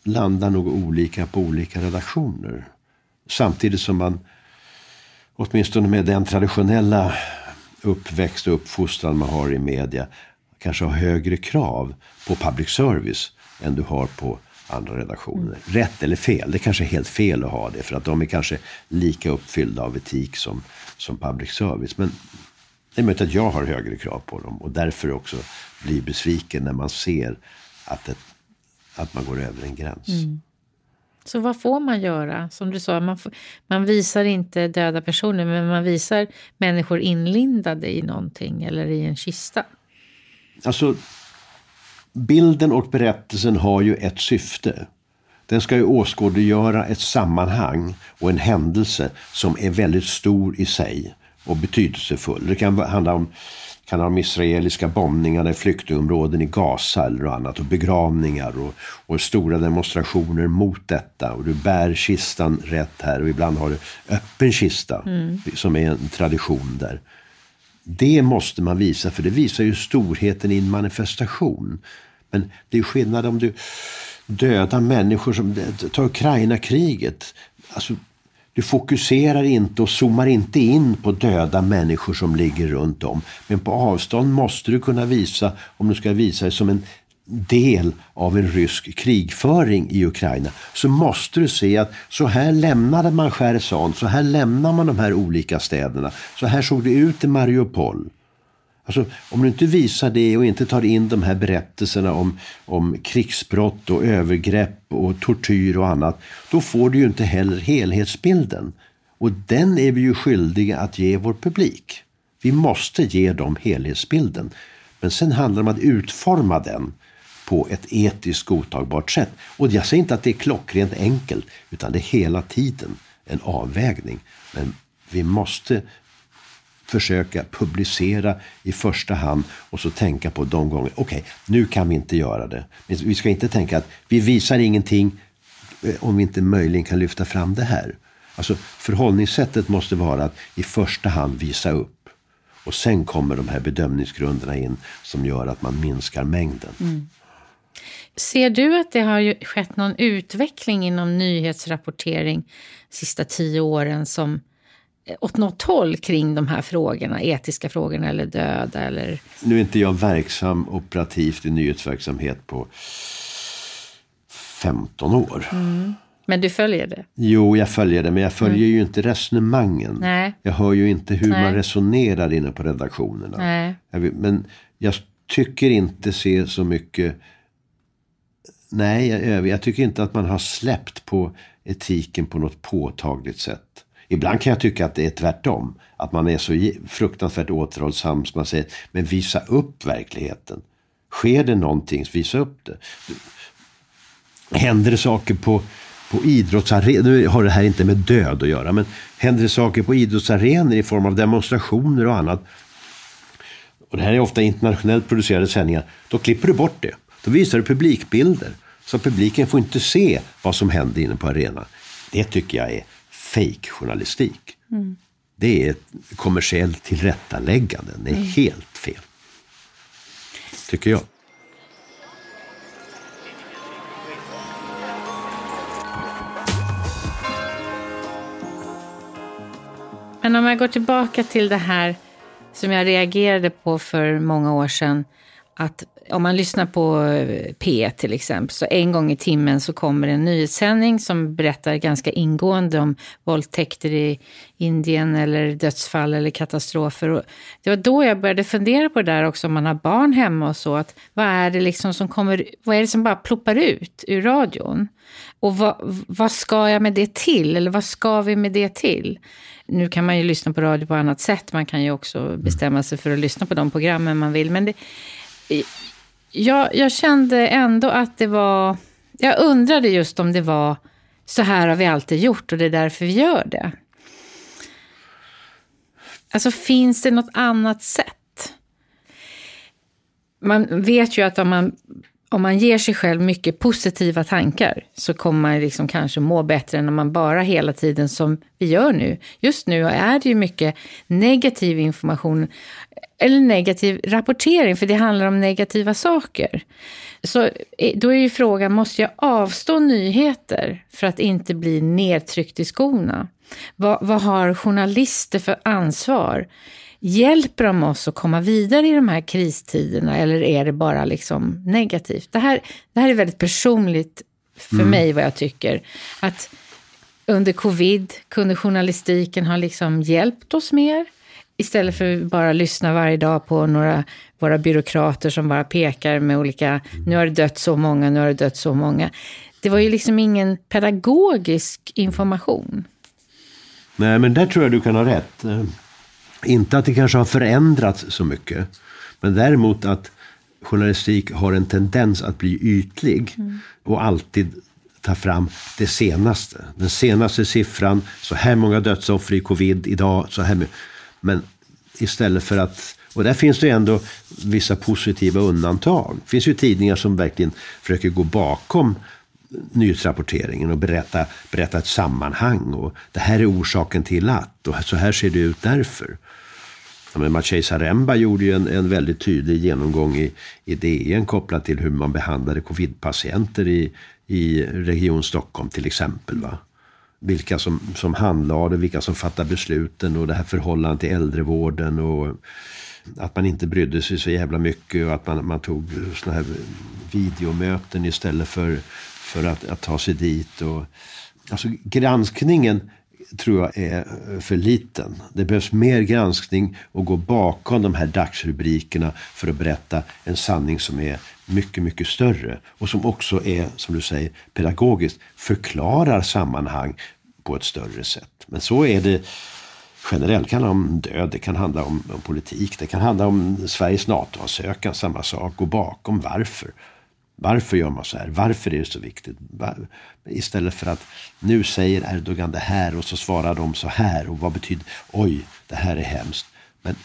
landar nog olika på olika redaktioner. Samtidigt som man, åtminstone med den traditionella uppväxt och uppfostran man har i media, kanske har högre krav på public service än du har på andra redaktioner. Mm. Rätt eller fel, det kanske är helt fel att ha det för att de är kanske lika uppfyllda av etik som, som public service. Men det är möjligt att jag har högre krav på dem och därför också blir besviken när man ser att, ett, att man går över en gräns. Mm. Så vad får man göra? Som du sa, man, får, man visar inte döda personer men man visar människor inlindade i någonting eller i en kista. Alltså bilden och berättelsen har ju ett syfte. Den ska ju åskådliggöra ett sammanhang och en händelse som är väldigt stor i sig och betydelsefull. Det kan handla om, kan handla om israeliska bombningar i flyktingområden i Gaza eller annat och begravningar och, och stora demonstrationer mot detta. Och du bär kistan rätt här och ibland har du öppen kista mm. som är en tradition där. Det måste man visa för det visar ju storheten i en manifestation. Men det är skillnad om du dödar människor som tar Ukraina-kriget. Alltså, du fokuserar inte och zoomar inte in på döda människor som ligger runt om. Men på avstånd måste du kunna visa, om du ska visa det som en del av en rysk krigföring i Ukraina så måste du se att så här lämnade man Cherson, så här lämnar man de här olika städerna. Så här såg det ut i Mariupol. Alltså, om du inte visar det och inte tar in de här berättelserna om, om krigsbrott och övergrepp och tortyr och annat, då får du ju inte heller helhetsbilden. Och den är vi ju skyldiga att ge vår publik. Vi måste ge dem helhetsbilden. Men sen handlar det om att utforma den på ett etiskt godtagbart sätt. Och jag säger inte att det är klockrent enkelt, utan det är hela tiden en avvägning. Men vi måste försöka publicera i första hand och så tänka på de gånger, okej, okay, nu kan vi inte göra det. Men vi ska inte tänka att vi visar ingenting eh, om vi inte möjligen kan lyfta fram det här. Alltså förhållningssättet måste vara att i första hand visa upp. Och sen kommer de här bedömningsgrunderna in som gör att man minskar mängden. Mm. Ser du att det har skett någon utveckling inom nyhetsrapportering de sista tio åren som åt något håll kring de här frågorna, etiska frågorna eller döda? Eller? Nu är inte jag verksam operativt i nyhetsverksamhet på 15 år. Mm. Men du följer det? Jo, jag följer det, men jag följer mm. ju inte resonemangen. Nej. Jag hör ju inte hur Nej. man resonerar inne på redaktionerna. Nej. Jag vill, men jag tycker inte se så mycket Nej, jag, jag tycker inte att man har släppt på etiken på något påtagligt sätt. Ibland kan jag tycka att det är tvärtom. Att man är så fruktansvärt återhållsam som man säger, men visa upp verkligheten. Sker det någonting, visa upp det. Händer det saker på, på idrottsarenor, nu har det här inte med död att göra, men händer det saker på idrottsarenor i form av demonstrationer och annat. Och det här är ofta internationellt producerade sändningar. Då klipper du bort det. Då visar du publikbilder. Så publiken får inte se vad som händer inne på arenan. Det tycker jag är fake journalistik. Mm. Det är ett kommersiellt tillrättaläggande. Det är mm. helt fel. Tycker jag. Men om jag går tillbaka till det här som jag reagerade på för många år sedan att om man lyssnar på eh, P1 till exempel, så en gång i timmen så kommer en nyhetssändning som berättar ganska ingående om våldtäkter i Indien eller dödsfall eller katastrofer. Och det var då jag började fundera på det där också, om man har barn hemma och så, att vad är det liksom som kommer, vad är det som bara ploppar ut ur radion? Och vad, vad ska jag med det till? Eller vad ska vi med det till? Nu kan man ju lyssna på radio på annat sätt. Man kan ju också bestämma sig för att lyssna på de programmen man vill. Men det, jag, jag kände ändå att det var... Jag undrade just om det var så här har vi alltid gjort och det är därför vi gör det. Alltså finns det något annat sätt? Man vet ju att om man, om man ger sig själv mycket positiva tankar så kommer man liksom kanske må bättre än om man bara hela tiden som vi gör nu. Just nu är det ju mycket negativ information eller negativ rapportering, för det handlar om negativa saker. Så eh, då är ju frågan, måste jag avstå nyheter för att inte bli nedtryckt i skorna? Vad, vad har journalister för ansvar? Hjälper de oss att komma vidare i de här kristiderna eller är det bara liksom negativt? Det här, det här är väldigt personligt för mm. mig vad jag tycker. Att under covid kunde journalistiken ha liksom hjälpt oss mer. Istället för att bara lyssna varje dag på några våra byråkrater som bara pekar med olika, nu har det dött så många, nu har det dött så många. Det var ju liksom ingen pedagogisk information. Nej, men där tror jag du kan ha rätt. Inte att det kanske har förändrats så mycket, men däremot att journalistik har en tendens att bli ytlig mm. och alltid ta fram det senaste. Den senaste siffran, så här många dödsoffer i covid idag, så här men istället för att och där finns det ändå vissa positiva undantag. Det finns ju tidningar som verkligen försöker gå bakom nyhetsrapporteringen och berätta, berätta ett sammanhang. Och det här är orsaken till att, och så här ser det ut därför. Ja, men Maciej Zaremba gjorde ju en, en väldigt tydlig genomgång i, i DN kopplat till hur man behandlade covidpatienter i, i Region Stockholm till exempel. Va? Vilka som, som handlade, vilka som fattade besluten och det här förhållandet till äldrevården. och att man inte brydde sig så jävla mycket och att man, man tog såna här videomöten istället för, för att, att ta sig dit. Och, alltså granskningen tror jag är för liten. Det behövs mer granskning och gå bakom de här dagsrubrikerna för att berätta en sanning som är mycket, mycket större. Och som också är, som du säger, pedagogiskt förklarar sammanhang på ett större sätt. Men så är det generellt. Det kan handla om död, det kan handla om, om politik, det kan handla om Sveriges NATO-ansökan, samma sak. Gå bakom varför. Varför gör man så här? Varför är det så viktigt? Istället för att nu säger Erdogan det här och så svarar de så här. Och vad betyder, oj, det här är hemskt. Men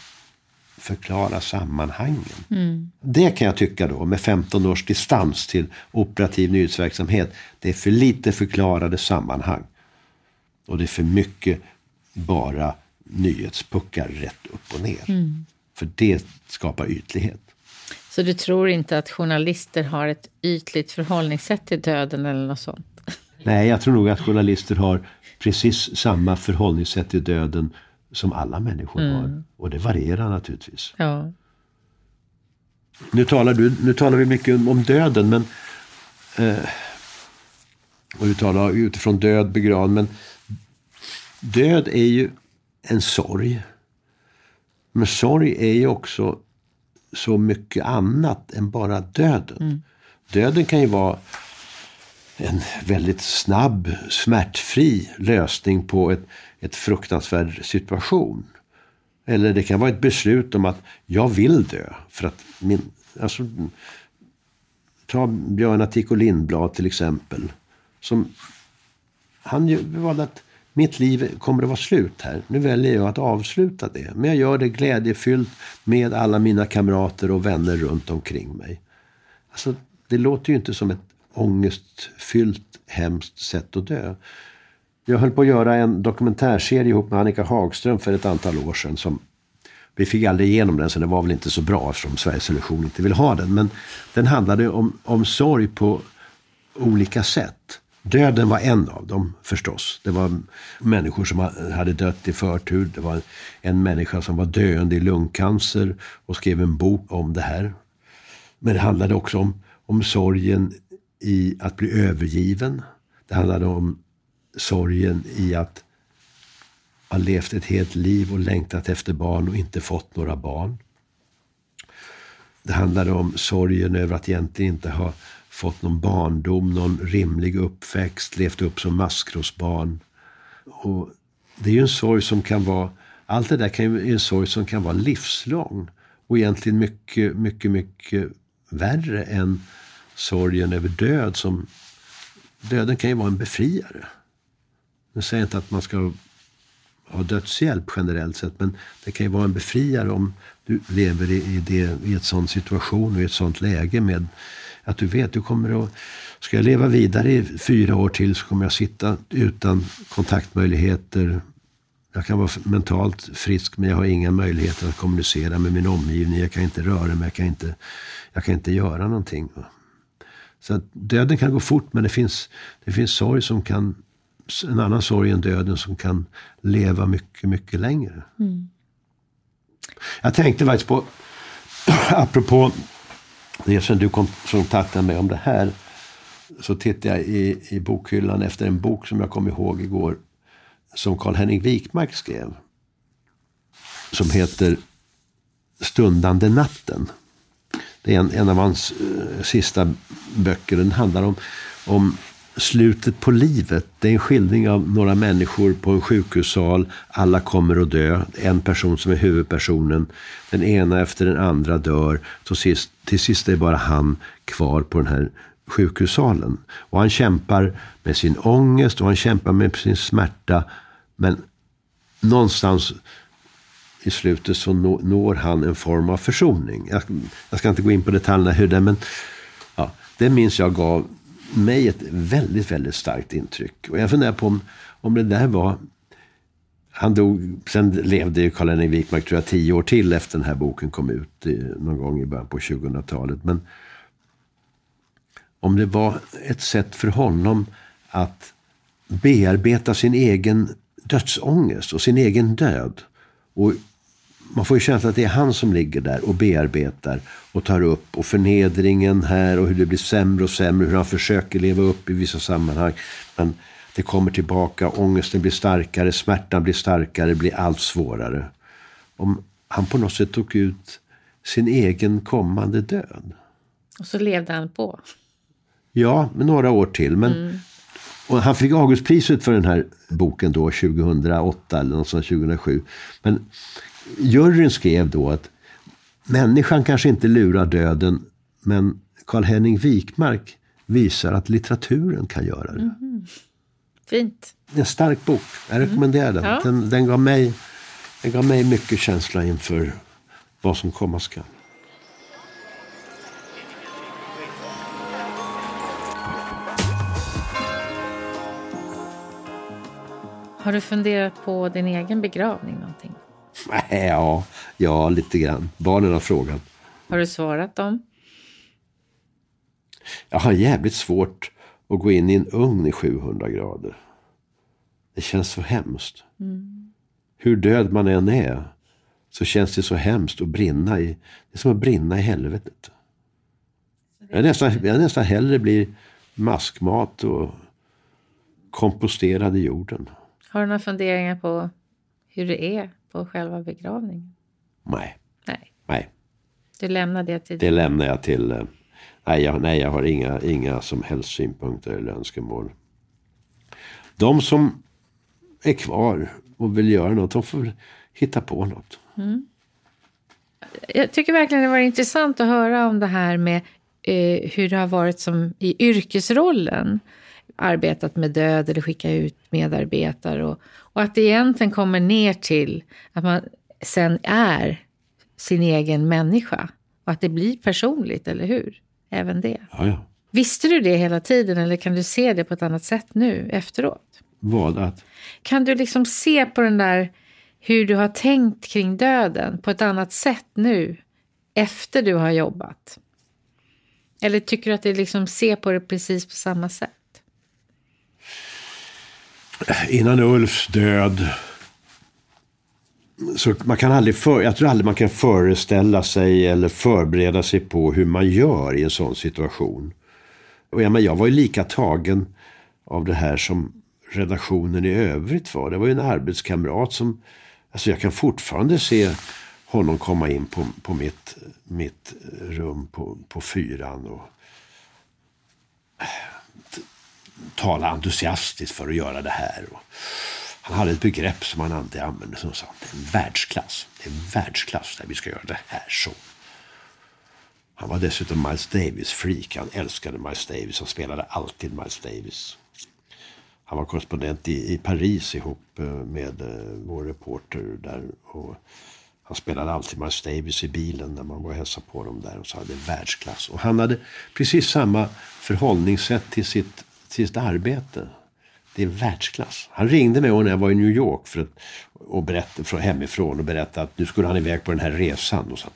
förklara sammanhangen. Mm. Det kan jag tycka då, med 15 års distans till operativ nyhetsverksamhet. Det är för lite förklarade sammanhang. Och det är för mycket bara nyhetspuckar rätt upp och ner. Mm. För det skapar ytlighet. Så du tror inte att journalister har ett ytligt förhållningssätt till döden eller något sånt? Nej, jag tror nog att journalister har precis samma förhållningssätt till döden som alla människor mm. har. Och det varierar naturligtvis. Ja. Nu, talar du, nu talar vi mycket om döden, men eh, och du talar utifrån död, begravning, men död är ju en sorg. Men sorg är ju också så mycket annat än bara döden. Mm. Döden kan ju vara en väldigt snabb, smärtfri lösning på ett, ett fruktansvärd situation. Eller det kan vara ett beslut om att jag vill dö. För att min, alltså, ta Björn Attico Lindblad till exempel. Som, han valde att mitt liv kommer att vara slut här. Nu väljer jag att avsluta det. Men jag gör det glädjefyllt med alla mina kamrater och vänner runt omkring mig. Alltså, det låter ju inte som ett ångestfyllt, hemskt sätt att dö. Jag höll på att göra en dokumentärserie ihop med Annika Hagström för ett antal år sedan. Som, vi fick aldrig igenom den, så den var väl inte så bra eftersom Sveriges Television inte vill ha den. Men den handlade om, om sorg på olika sätt. Döden var en av dem förstås. Det var människor som hade dött i förtur. Det var en människa som var döende i lungcancer och skrev en bok om det här. Men det handlade också om, om sorgen i att bli övergiven. Det handlade om sorgen i att ha levt ett helt liv och längtat efter barn och inte fått några barn. Det handlade om sorgen över att egentligen inte ha fått någon barndom, någon rimlig uppväxt, levt upp som maskrosbarn. Och det är ju en sorg som kan vara, allt det där kan ju, en sorg som kan vara livslång. Och egentligen mycket, mycket, mycket värre än sorgen över död. Som, döden kan ju vara en befriare. Nu säger jag inte att man ska ha dödshjälp generellt sett, men det kan ju vara en befriare om du lever i, i, det, i ett sån situation och i ett sånt läge med att du vet, du kommer att, ska jag leva vidare i fyra år till så kommer jag sitta utan kontaktmöjligheter. Jag kan vara mentalt frisk men jag har inga möjligheter att kommunicera med min omgivning. Jag kan inte röra mig, jag kan inte, jag kan inte göra någonting. Så att döden kan gå fort men det finns, det finns sorg som kan, en annan sorg än döden som kan leva mycket, mycket längre. Mm. Jag tänkte faktiskt på, apropå det sen du kontaktade mig om det här så tittade jag i, i bokhyllan efter en bok som jag kom ihåg igår. Som Karl-Henning Wikmark skrev. Som heter Stundande natten. Det är en, en av hans uh, sista böcker. Den handlar om, om slutet på livet. Det är en skildring av några människor på en sjukhussal. Alla kommer att dö. En person som är huvudpersonen. Den ena efter den andra dör. Till sist, till sist är bara han kvar på den här sjukhussalen. Och han kämpar med sin ångest och han kämpar med sin smärta. Men någonstans i slutet så når han en form av försoning. Jag, jag ska inte gå in på detaljerna hur det men ja, det minns jag gav mig ett väldigt, väldigt starkt intryck. Och jag funderar på om, om det där var han dog, sen levde ju Karl-Henrik Wikmark tror jag tio år till efter den här boken kom ut någon gång i början på 2000-talet. Men om det var ett sätt för honom att bearbeta sin egen dödsångest och sin egen död. Och man får ju känslan att det är han som ligger där och bearbetar och tar upp och förnedringen här och hur det blir sämre och sämre, hur han försöker leva upp i vissa sammanhang. Men det kommer tillbaka, ångesten blir starkare, smärtan blir starkare, blir allt svårare. Om han på något sätt tog ut sin egen kommande död. Och så levde han på. Ja, med några år till. Men, mm. och han fick Augustpriset för den här boken då 2008 eller någonstans 2007. Men juryn skrev då att människan kanske inte lurar döden men Karl-Henning Wikmark visar att litteraturen kan göra det. Mm. Fint. En stark bok. Jag rekommenderar den. Ja. den. Den, gav mig, den gav mig mycket känsla inför vad som komma skall. Har du funderat på din egen begravning någonting? Ja, ja, lite grann. Barnen har frågat. Har du svarat dem? Jag har jävligt svårt att gå in i en ugn i 700 grader. Det känns så hemskt. Mm. Hur död man än är så känns det så hemskt att brinna i... Det är som att brinna i helvetet. Jag nästan, jag nästan hellre blir maskmat och komposterad i jorden. Har du några funderingar på hur det är på själva begravningen? Nej. Nej. Nej. Du lämnar det till... Det lämnar jag till... Eh, nej, jag, nej, jag har inga, inga som helst synpunkter eller önskemål. De som är kvar och vill göra något, de får hitta på något. Mm. Jag tycker verkligen det var intressant att höra om det här med eh, hur det har varit som i yrkesrollen arbetat med död eller skickat ut medarbetare. Och, och att det egentligen kommer ner till att man sen är sin egen människa. Och att det blir personligt, eller hur? Även det. Ja, ja. Visste du det hela tiden eller kan du se det på ett annat sätt nu efteråt? Vad? Att? Kan du liksom se på den där hur du har tänkt kring döden på ett annat sätt nu efter du har jobbat? Eller tycker du att du liksom ser på det precis på samma sätt? Innan Ulfs död så man kan aldrig för, jag tror aldrig man kan föreställa sig eller förbereda sig på hur man gör i en sån situation. Och jag, men jag var ju lika tagen av det här som redaktionen i övrigt var. Det var ju en arbetskamrat som, alltså jag kan fortfarande se honom komma in på, på mitt, mitt rum på, på fyran och tala entusiastiskt för att göra det här. Och han hade ett begrepp som han alltid använde som sa det är världsklass. Det är världsklass där vi ska göra det här så. Han var dessutom Miles Davis-freak. Han älskade Miles Davis. Han spelade alltid Miles Davis. Han var korrespondent i, i Paris ihop eh, med eh, vår reporter där. Och han spelade alltid Miles Davis i bilen när man var och hälsade på dem där och sa det är världsklass. Och han hade precis samma förhållningssätt till sitt sitt arbete. Det är världsklass. Han ringde mig när jag var i New York för att, och berättade från hemifrån och berättade att nu skulle han iväg på den här resan. Och sa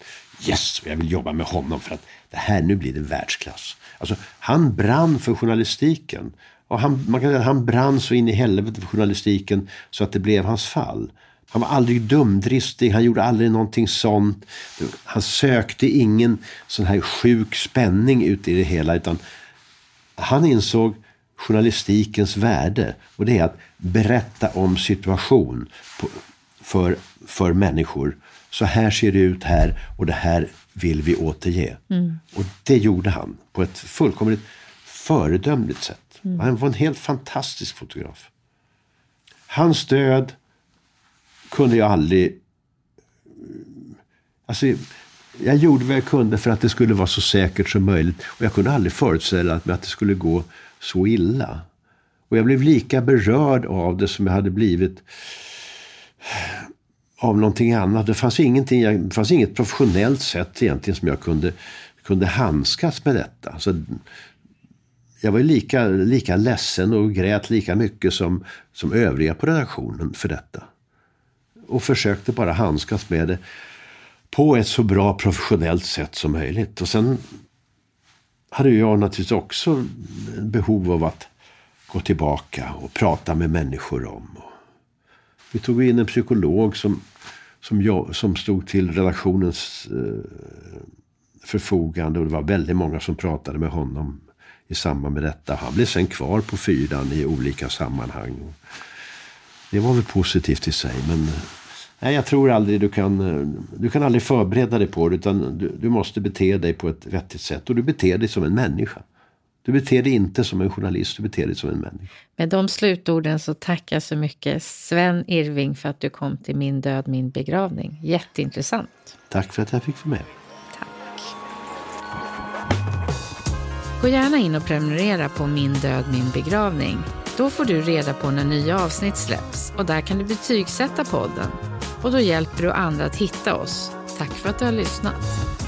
yes, jag vill jobba med honom för att det här, nu blir det världsklass. Alltså, han brann för journalistiken. Och han, man kan säga att han brann så in i helvete för journalistiken så att det blev hans fall. Han var aldrig dumdristig, han gjorde aldrig någonting sånt. Han sökte ingen sån här sjuk spänning ut i det hela. Utan han insåg journalistikens värde. Och det är att berätta om situation på, för, för människor. Så här ser det ut här och det här vill vi återge. Mm. Och det gjorde han på ett fullkomligt föredömligt sätt. Mm. Han var en helt fantastisk fotograf. Hans död kunde jag aldrig... Alltså, jag gjorde vad jag kunde för att det skulle vara så säkert som möjligt. Och jag kunde aldrig föreställa mig att det skulle gå så illa. Och jag blev lika berörd av det som jag hade blivit av någonting annat. Det fanns, ingenting, det fanns inget professionellt sätt egentligen som jag kunde, kunde handskas med detta. Så jag var lika, lika ledsen och grät lika mycket som, som övriga på redaktionen för detta. Och försökte bara handskas med det på ett så bra professionellt sätt som möjligt. Och sen hade jag naturligtvis också behov av att gå tillbaka och prata med människor om. Vi tog in en psykolog som, som, jag, som stod till redaktionens eh, förfogande och det var väldigt många som pratade med honom i samband med detta. Han blev sen kvar på fyran i olika sammanhang. Det var väl positivt i sig men Nej, jag tror aldrig du kan, du kan aldrig förbereda dig på det utan du, du måste bete dig på ett vettigt sätt och du beter dig som en människa. Du beter dig inte som en journalist, du beter dig som en människa. Med de slutorden så tackar jag så mycket Sven Irving för att du kom till Min död, min begravning. Jätteintressant. Tack för att jag fick vara med. Tack. Gå gärna in och prenumerera på Min död, min begravning. Då får du reda på när nya avsnitt släpps och där kan du betygsätta podden. Och då hjälper du andra att hitta oss. Tack för att du har lyssnat.